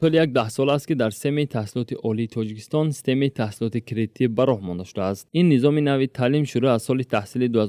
طول یک ده سال است که در سم تحصیلات اولی تاجیکستان سیستم تحصیلات کریتی براه مانده شده است. این نظام نوی تعلیم شروع از سال تحصیل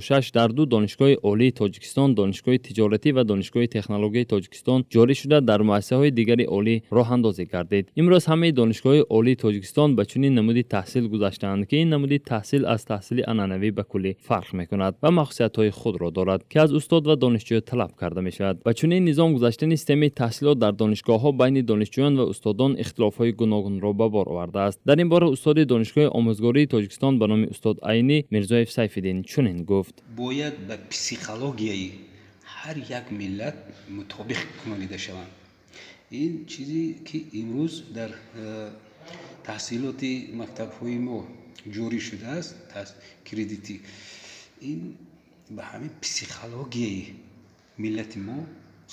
2005-2006 در دو دانشگاه عالی تاجیکستان دانشگاه تجارتی و دانشگاه تکنولوژی تاجیکستان جاری شده در مؤسسه های اولی عالی راه اندازی گردید امروز همه دانشگاه اولی تاجیکستان به چنین نمودی تحصیل گذشتهاند که این نمودی تحصیل از تحصیل عنعنوی به کلی فرق می کند و مخصوصیت های خود را دارد که از استاد و دانشجو طلب کرده می شود و نظام گذشتن سیستم تحصیلات در دانشگاه ها байни донишҷӯён ва устодон ихтилофҳои гуногунро ба бор овардааст. Дар ин бора устоди донишгоҳи омӯзгории тоҷикистон ба номи устод айнӣ мирзоев сайфиддин чунин гуфт. Бояд ба психологияи ҳар як миллат мутобиқ кунонида шаванд ин чизе ки имрӯз дар э, таҳсилоти мактабҳои мо ҷорӣ шудааст кредитӣ ин ба ҳамин психологияи миллати мо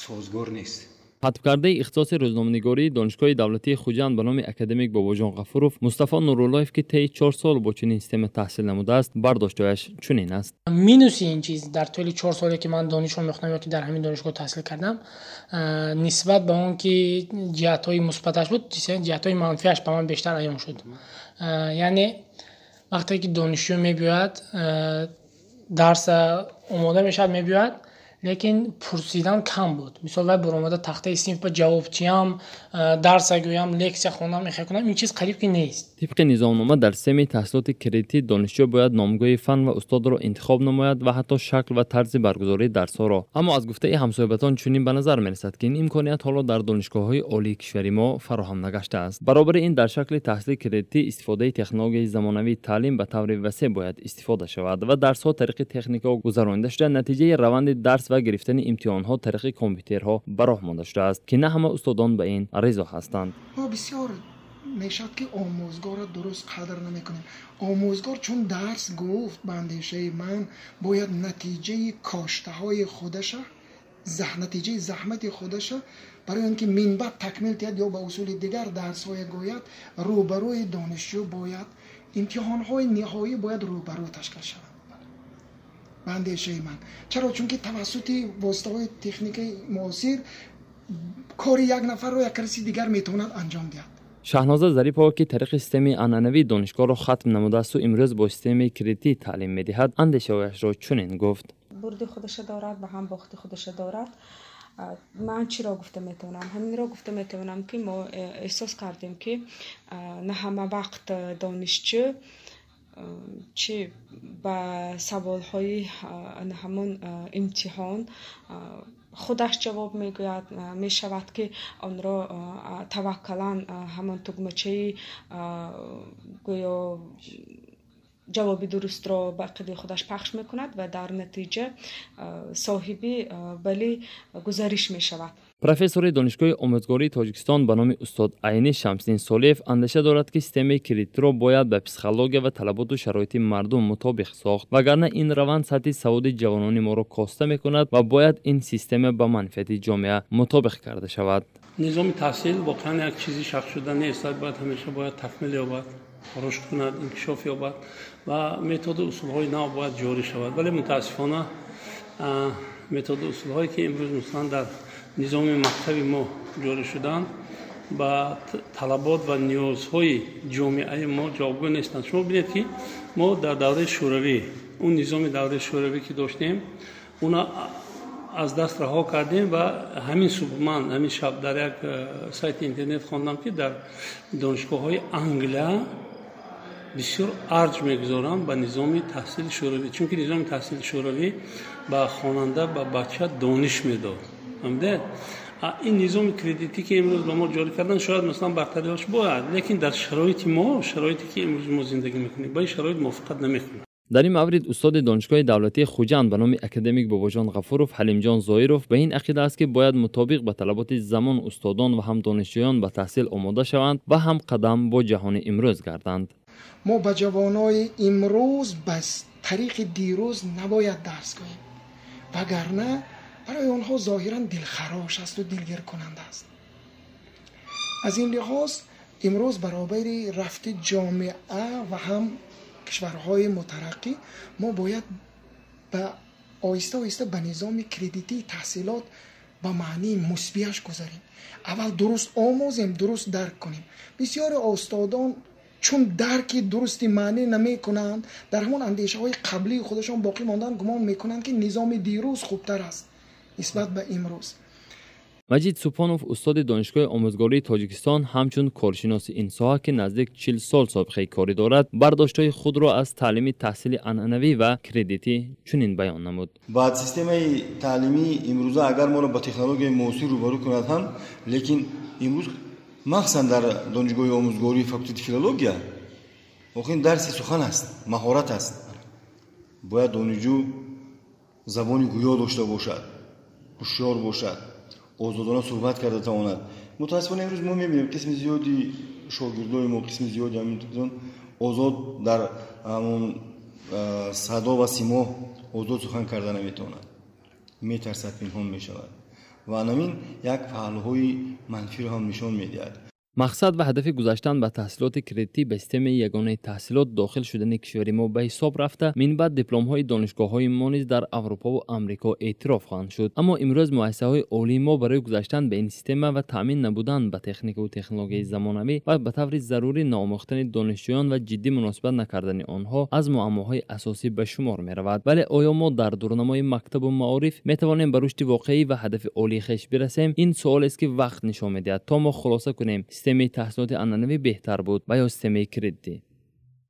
созгор нест ҳатвкардаи ихтисоси рӯзноманигории донишгоҳи давлатии хуҷанд ба номи академик бобоҷон ғафуров мустафо нуруллоев ки таи чор сол бо чунин система таҳсил намудааст бардоштояш чунин аст минуси ин чиз дар тӯли чор соле ки ман донишо мехӯнам ё ки дар ҳамин донишгоҳ таҳсил кардам нисбат ба он ки ҷиҳатҳои мусбаташ буд ҷиҳатҳои манфиаш ба ман бештар аён шуд. Яъне вақте ки донишҷӯ мебиёяд дарса омода мешавад мебиёяд лекин пурсидан кам буд мисол вай баромада тахтаи синф ба ҷавобчиям дарса гӯям лексия хонам мехе кунам ин чиз қариб ки нест. Тибқи низомнома дар системаи таҳсилоти кредитӣ донишҷӯ бояд номгӯи фан ва устодро интихоб намояд ва ҳатто шакл ва тарзи баргузории дарсҳоро аммо аз гуфтаи ҳамсоҳибатон чунин ба назар мерасад ки ин имконият ҳоло дар донишгоҳҳои олии кишвари мо фароҳам нагаштааст баробари ин дар шакли таҳсили кредитӣ истифодаи технологияи замонавии таълим ба таври васеъ бояд истифода шавад ва дарсҳо тариқи техника гузаронида шуда натиҷаи раванди дарс و گرفتن امتحانها طریق کامپیوترها براهمان داشته است که نه همه استادان به این ریزا هستند. بسیار می‌شد که آموزگار را درست قدر نمی‌کنیم. آموزگار چون درس گفت به من باید نتیجه کاشته های خودش زح... نتیجه زحمت خودش برای اینکه منبع تکمیل تید یا به اصول دیگر درس های گوید روبروی دانشجو باید امتحان های نهایی باید روبرو تشکیل شود. اندیشه من. چرا؟ چون که توسط واسطه های تکنیک معاصر کاری یک نفر رو یک کسی دیگر می‌تواند انجام دهد. شاهناز ظریپا که طریق سیستم عنعنوی دانشگاه را ختم نموده است و امروز با سیستم کریتی تعلیم می‌دهد. اندیشههایش را چنین گفت. برد خودش دارد و هم باخت خودش دارد. من چی را گفته می‌تونم همین را گفته می‌تونم که ما احساس کردیم که نه همه وقت دانشجو чӣ ба саволҳои ҳамон имтиҳон худаш ҷавоб мегӯяд мешавад ки онро таваккалан ҳамон тугмачаи гӯё ҷавоби дурустро ба қиди худаш пахш мекунад ва дар натиҷа соҳиби балӣ гузариш мешавад профессори донишгоҳи омӯзгории тоҷикистон ба номи устод айни шамсиддин солиев андеша дорад ки системаи кредитиро бояд ба психология ва талаботу шароити мардум мутобиқ сохт вагарна ин раванд сатҳи саводи ҷавонони моро коста мекунад ва бояд ин система ба манфиати ҷомеа мутобиқ карда шавад. Низоми таҳсил воқеан як чизи шахшуда нест. Бояд ҳамеша бояд такмил ёбад рушд кунад инкишоф ёбад ва методу усулҳои нав бояд ҷорӣ шавад. Вале мутаассифона методу усулҳое ки имрӯз мисалан дар низоми мактаби мо ҷорӣ шуданд ба талабот ва ниёзҳои ҷомеаи мо ҷавобгӯ нестанд. Шумо бинед ки мо дар давраи шӯравӣ он низоми давраи шӯравӣ ки доштем уна аз даст раҳо кардем ва ҳамин субҳ ман ҳамин шаб дар як э, بسیار ارج می‌گذارم به نظام تحصیل شوروی چون که نظام تحصیل شوروی به خواننده به بچه دانش می‌داد. فهمیدید این نظام کریدیتی که امروز به ما جاری کردن شاید مثلا برتریاش بود. لیکن در شرایط ما شرایطی که امروز ما زندگی می‌کنیم با این شرایط موافقت نمی‌کنه در این مورد استاد دانشگاه دولتی خوجند به نام اکادمیک باباجان غفوروف حلیمجان زایروف به این عقیده است که باید مطابق به طلبات زمان استادان و هم دانشجویان به تحصیل آماده شوند و هم قدم با جهان امروز گردند. ما به جوانای امروز بس طریق دیروز نباید درس کنیم وگرنه برای آنها ظاهرا دلخراش است و دلگیر کننده است. از این لحاظ امروز برابر رفت جامعه و هم کشورهای مترقی ما باید به آیسته آیسته به نظام کردیتی تحصیلات به معنی مثبیش گذاریم. اول درست آموزیم درست درک کنیم. بسیار استادان چون درک درستی معنی نمی کنند در همون اندیشه های قبلی خودشان باقی ماندن گمان می‌کنند که نظام دیروز خوبتر است نسبت به امروز. مجید سوپانوف استاد دانشگاه آموزگاری تاجیکستان همچون کارشناس این ساحه که نزدیک 40 سال سابقه کاری دارد برداشتهای خود را از تعلیم تحصیل انعنوی و کردیتی چنین بیان نمود. بعد سیستم تعلیمی امروز اگر ما را با تکنولوژی موثر روبرو کند هم لیکن امروز махсусан дар донишгоҳи омӯзгории факултати филология охин дарси сухан аст маҳорат аст. Бояд донишҷӯ забони гӯё дошта бошад ҳушёр бошад озодона суҳбат карда тавонад. Мутаассифона имрӯз мо мебинем қисми зиёди шогирдои мо қисми зиёди ҳамин озод дар ҳамон садо ва симо озод сухан карда наметавонад. Метарсад пинҳон мешавад و همین یک پهلوهای منفی را هم نشان می‌دهد. Мақсад ва ҳадафи гузаштан ба таҳсилоти кредитӣ ба системаи ягонаи таҳсилот дохил шудани кишвари мо ба ҳисоб рафта минбаъд дипломҳои донишгоҳҳои мо низ дар аврупову амрико эътироф хоҳанд шуд. Аммо имрӯз муассисаҳои олии мо барои гузаштан ба ин система ва таъмин набудан ба техникаву технологияи замонавӣ ва ба таври зарурӣ наомӯхтани донишҷӯён ва ҷиддӣ муносибат накардани онҳо аз муаммоҳои асосӣ ба шумор меравад. Вале оё мо дар дурнамои мактабу маориф метавонем ба рушди воқеӣ ва ҳадафи олии хеш бирасем? Ин суолест ки вақт нишон медиҳад. То мо хулоса кунем системаи таҳсилоти анъанавӣ беҳтар буд ва ё системаи кредитӣ